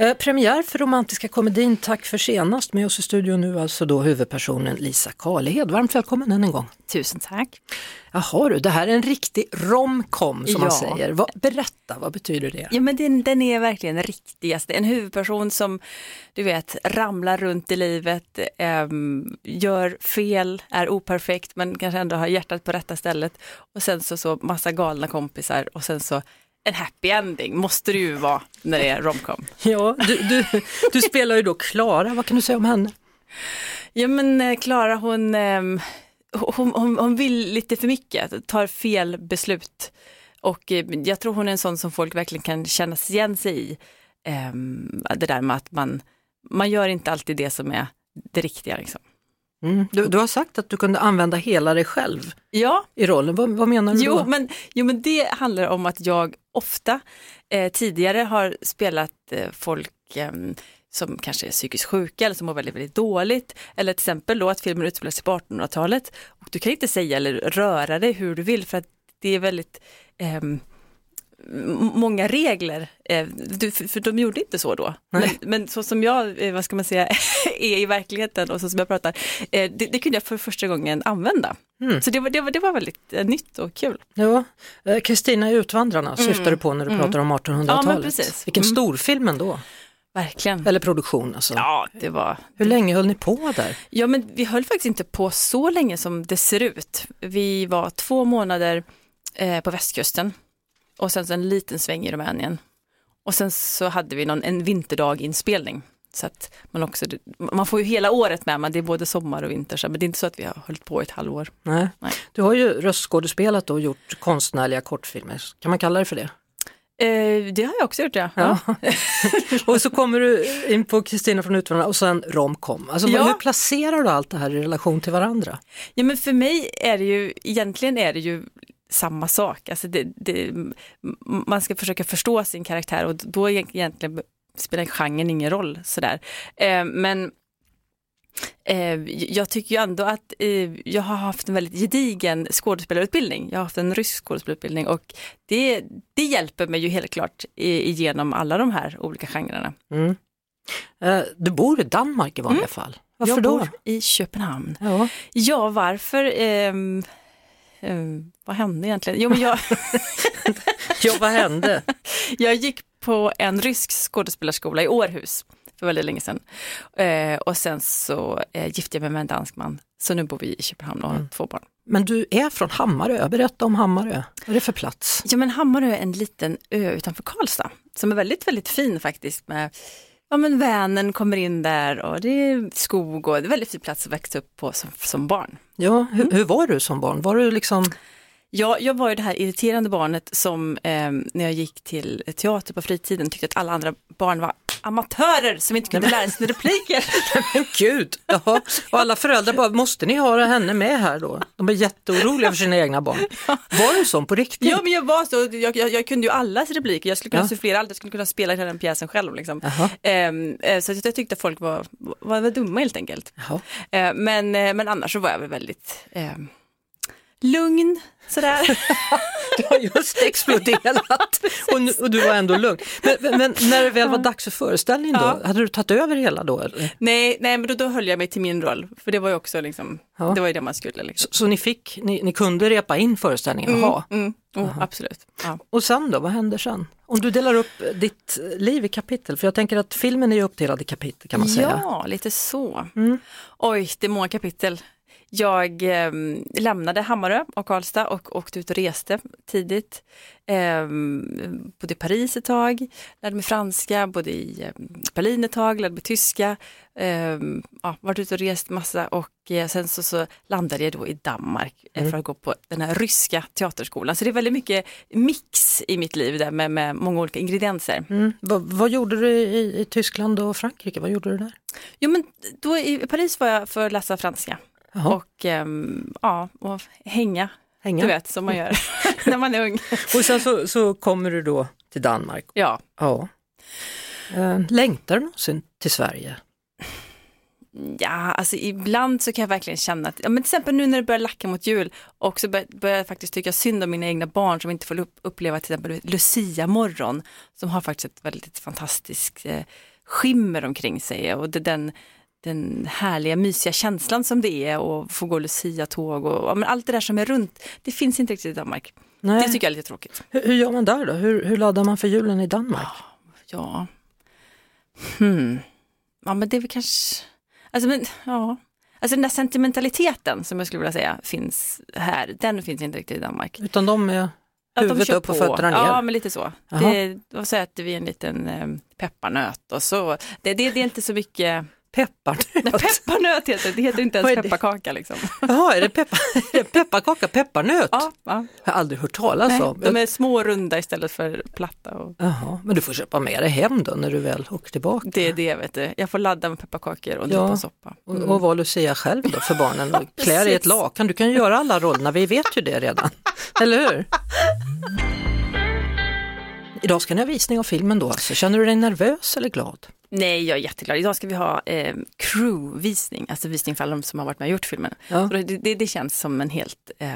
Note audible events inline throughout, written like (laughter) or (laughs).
Eh, premiär för romantiska komedin Tack för senast med oss i studion nu alltså då huvudpersonen Lisa Karlehed. Varmt välkommen än en gång. Tusen tack. Jaha du, det här är en riktig romcom som Ja. man säger. Vad, berätta, vad betyder det? Ja men den, den är verkligen den riktigaste. En huvudperson som du vet ramlar runt i livet, ehm, gör fel, är operfekt men kanske ändå har hjärtat på rätta stället. Och sen så, så massa galna kompisar och sen så en happy ending måste det ju vara när det är romcom. (laughs) Ja, du, du, du spelar ju då Klara, vad kan du säga om henne? Ja men eh, Klara hon, ehm, hon, hon, hon vill lite för mycket, tar fel beslut. Och eh, jag tror hon är en sån som folk verkligen kan känna sig igen sig i. Ehm, det där med att man, man gör inte alltid det som är det riktiga. Liksom. Mm. Du, du har sagt att du kunde använda hela dig själv Ja, i rollen, vad, vad menar du jo då? men, jo men det handlar om att jag ofta eh, tidigare har spelat eh, folk ehm, som kanske är psykiskt sjuka eller som mår väldigt, väldigt dåligt. Eller till exempel då att filmen utspelar sig på 1800-talet. Och du kan inte säga eller röra dig hur du vill för att det är väldigt ehm, många regler, eh, för, de gjorde inte så då. Men, men så som jag, eh, vad ska man säga, (laughs) är i verkligheten och så som jag pratar, eh, det, det kunde jag för första gången använda. Mm. Så det var, det, var, det var väldigt nytt och kul. Ja, Kristina Utvandrarna syftar du på när du pratar om 1800-talet. Mm. Ja. Vilken Mm. storfilm ändå, Verkligen. eller produktion alltså. Ja, det var, Hur länge höll ni på där? ja men vi höll faktiskt inte på så länge som det ser ut. Vi var två månader eh, på västkusten och sen så en liten sväng i Rumänien. Och sen så hade vi någon, en vinterdag inspelning. Så att man, också, man får ju hela året med, men det är både sommar och vinter, men det är inte så att vi har hållit på i ett halvår. Nej. Nej. Du har ju röstskådespelat och gjort konstnärliga kortfilmer, kan man kalla det för det? Eh, det har jag också gjort ja. Ja. (laughs) och så kommer du in på Kristina från Utvandrarna och sen romcom. Alltså, Ja. Hur placerar du allt det här i relation till varandra? Ja men för mig är det ju, egentligen är det ju samma sak. Alltså det, det, man ska försöka förstå sin karaktär och då egentligen spelar genren ingen roll. Sådär. Eh, men eh, jag tycker ju ändå att eh, jag har haft en väldigt gedigen skådespelarutbildning. Jag har haft en rysk skådespelarutbildning och det, det hjälper mig ju helt klart igenom alla de här olika genrerna. Mm. Du bor i Danmark i vanliga fall. Varför jag då? bor i Köpenhamn. Ja. Ja, varför? Ehm, vad hände egentligen? Jo, men jag, (laughs) ja, vad hände? (laughs) jag gick på en rysk skådespelarskola i Århus för väldigt länge sedan. Eh, och sen så eh, gifte jag mig med en dansk man. Så nu bor vi i Köpenhamn och har två barn. Men du är från Hammarö, berätta om Hammarö. Vad är det för plats? Ja men Hammarö är en liten ö utanför Karlstad som är väldigt, väldigt fin faktiskt med Ja men Vänern kommer in där och det är skog och det är en väldigt fin plats att växa upp på som, som barn. Ja, hur, hur var du som barn? Var du liksom, Ja, jag var ju det här irriterande barnet som eh, när jag gick till teater på fritiden tyckte att alla andra barn var amatörer som inte kunde lära sig repliker. (laughs) men gud, jaha. Och alla föräldrar bara, måste ni ha henne med här då? De är jätteoroliga för sina egna barn. Var du sån på riktigt? ja, men jag var så, jag, jag, jag kunde ju allas repliker, jag skulle kunna Ja. sufflera allt, jag skulle kunna spela hela den pjäsen själv. Liksom. Ehm, eh, så jag tyckte att folk var, var, var dumma helt enkelt. Jaha. Eh, men, eh, men annars så var jag väl väldigt ehm, lugn sådär. (laughs) Du har just (laughs) exploderat och, nu, och du var ändå lugn. Men, men, när det väl var dags för föreställning då, Ja. hade du tagit över hela då? Eller? nej, nej, men då, då höll jag mig till min roll, för det var ju också liksom, Ja. det var ju det man skulle. Liksom. Så, så ni fick, ni, ni kunde repa in föreställningen? Jaha. Mm, oh, absolut. Ja. Och sen då, vad händer sen? Om du delar upp ditt liv i kapitel, för jag tänker att filmen är uppdelad i kapitel kan man säga. Ja, lite så. Mm. Oj, det är många kapitel. Jag eh, lämnade Hammarö och Karlstad och åkte ut och reste tidigt. Eh, bodde i Paris ett tag, lärde mig franska, bodde i eh, Berlin ett tag, lärde mig tyska. Eh, ja, varit ute och rest massa och eh, sen så, så landade jag då i Danmark eh, för att gå på den här ryska teaterskolan. Så det är väldigt mycket mix i mitt liv där med, med många olika ingredienser. Mm. Vad, vad gjorde du i, i Tyskland och Frankrike? Vad gjorde du där? Jo men då i Paris var jag för att läsa franska. Jaha. Och ehm, ja, och hänga, Hänga. du vet som man gör (laughs) när man är ung. Och sen så, så kommer du då till Danmark. Ja, Ja. Eh, längtar du någonsin till Sverige? Ja, alltså ibland så kan jag verkligen känna att, ja, men till exempel nu när det börjar lacka mot jul och så bör- börjar jag faktiskt tycka synd om mina egna barn som inte får upp, uppleva till exempel Lucia-morgon som har faktiskt ett väldigt fantastiskt eh, skimmer omkring sig och det, den, den härliga mysiga känslan som det är och få gå Lucia-tåg och men allt det där som är runt, det finns inte riktigt i Danmark. Nej. Det tycker jag är lite tråkigt. hur, hur gör man där då? Hur, hur laddar man för julen i Danmark? Ja, hmm. ja men det är väl kanske, alltså men ja, alltså den där sentimentaliteten som jag skulle vilja säga finns här, den finns inte riktigt i Danmark. Utan de är de huvudet kör upp och på. fötterna ner? Ja, men lite så. Jaha. Det, då så äter vi en liten eh, pepparnöt och så, det, det, det är inte så mycket, Pepparnöt? (laughs) nej, pepparnöt heter det, det heter inte ens pepparkaka liksom. Jaha, är det, (laughs) det pepparkaka, pepparnöt? Ja, ja. Jag har aldrig hört talas Nej, om. de är små och runda istället för platta. Och Jaha, men du får köpa med dig hem då när du väl åker tillbaka. det är det, vet du. Jag får ladda med pepparkakor och Ja. droppa soppa. Och, och vara Lucia själv då för barnen (laughs) klä dig i ett lakan. Du kan ju göra alla rollerna, vi vet ju det redan. Eller hur? Idag ska ni ha visning av filmen då, alltså. känner du dig nervös eller glad? Nej, jag är jätteglad. Idag ska vi ha eh, crew-visning, alltså visning för alla de som har varit med och gjort filmen. Ja. Det, det, det känns som en helt, eh,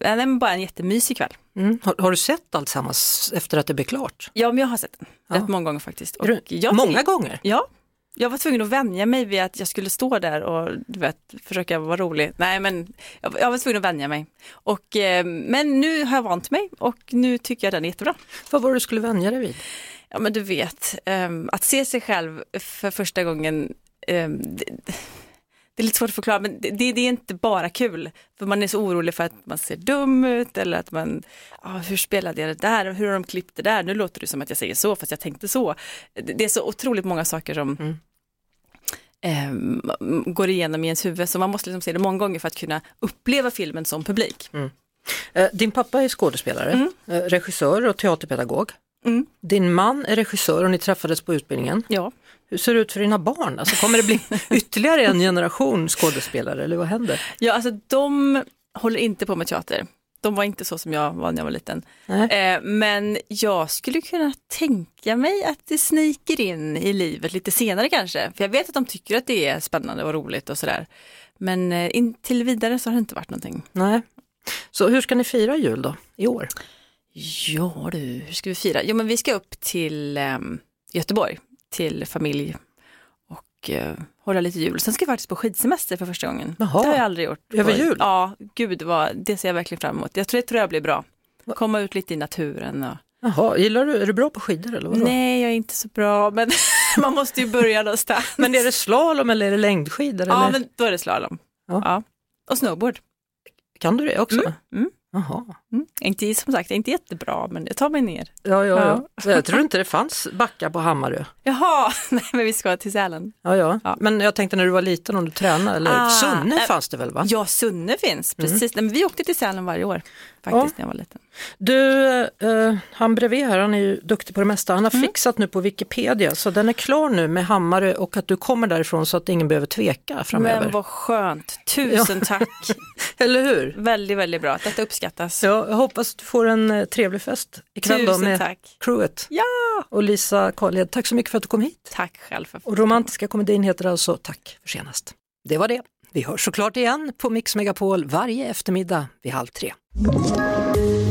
men bara en jättemysig kväll. Mm. Har, har du sett alltsammans efter att det blev klart? Ja, men jag har sett den Ja. rätt många gånger faktiskt. Du- jag, Många gånger? Ja, jag var tvungen att vänja mig vid att jag skulle stå där och du vet, försöka vara rolig. Nej, men jag, jag var tvungen att vänja mig. Och, eh, men nu har jag vant mig och nu tycker jag den är jättebra. Vad var det du skulle vänja dig vid? Ja men du vet, ehm, att se sig själv för första gången, ehm, det, det är lite svårt att förklara men det, det är inte bara kul. För man är så orolig för att man ser dum ut eller att man, ah, hur spelade jag det där hur har de klippt det där? Nu låter det som att jag säger så fast jag tänkte så. Det, det är så otroligt många saker som Mm. ehm, går igenom i ens huvud så man måste liksom se det många gånger för att kunna uppleva filmen som publik. Eh, Din pappa är skådespelare, Mm. eh, regissör och teaterpedagog. Mm. Din man är regissör och ni träffades på utbildningen. Ja. Hur ser det ut för dina barn? Alltså, kommer det bli (laughs) ytterligare en generation skådespelare eller vad händer? ja, alltså de håller inte på med teater. De var inte så som jag var när jag var liten. Eh, men jag skulle kunna tänka mig att det sniker in i livet lite senare kanske. För jag vet att de tycker att det är spännande och roligt och sådär. Men eh, till vidare så har det inte varit någonting. Nej. Så hur ska ni fira jul då i år? Ja du, hur ska vi fira? Jo men vi ska upp till eh, Göteborg, till familj och eh, hålla lite jul. Sen ska vi faktiskt på skidsemester för första gången. Jaha. Det har jag aldrig gjort. Över jul? Ja, gud vad, det ser jag verkligen fram emot. Jag tror, det tror jag blir bra. Komma ut lite i naturen och Jaha, gillar du, är du bra på skidor eller vadå? Nej, jag är inte så bra, men (laughs) man måste ju börja någonstans. (laughs) Men är det slalom eller är det längdskidor? Ja, eller? men då är det slalom. Ja. Ja. Och snowboard. Kan du det också? Mm, mm. Jaha. Mm. Inte, som sagt, inte jättebra, men jag tar mig ner. Ja, ja, ja. Ja. Så Jag tror inte det fanns backar på Hammarö. Jaha, (laughs) nej men vi ska till Sälen. Ja, ja. Ja. Men jag tänkte när du var liten om du tränade, eller Ah, Sunne äh, fanns det väl va? Ja, Sunne finns, Mm. precis. Nej, men vi åkte till Sälen varje år, faktiskt, när jag var liten. Du, eh, han bredvid här, han är ju duktig på det mesta. Han har Mm. fixat nu på Wikipedia så den är klar nu med Hammarö och att du kommer därifrån så att ingen behöver tveka framöver. Men vad skönt, tusen tack. (laughs) Eller hur? väldigt, väldigt bra. Detta uppskattas. Ja, jag hoppas att du får en eh, trevlig fest ikväll då med tack. crewet. Ja, Och Lisa Karlhed, tack så mycket för att du kom hit. tack själv. För Och romantiska komedin heter alltså Tack för senast. Det var det. Vi hörs såklart igen på Mix Megapol varje eftermiddag vid halv tre.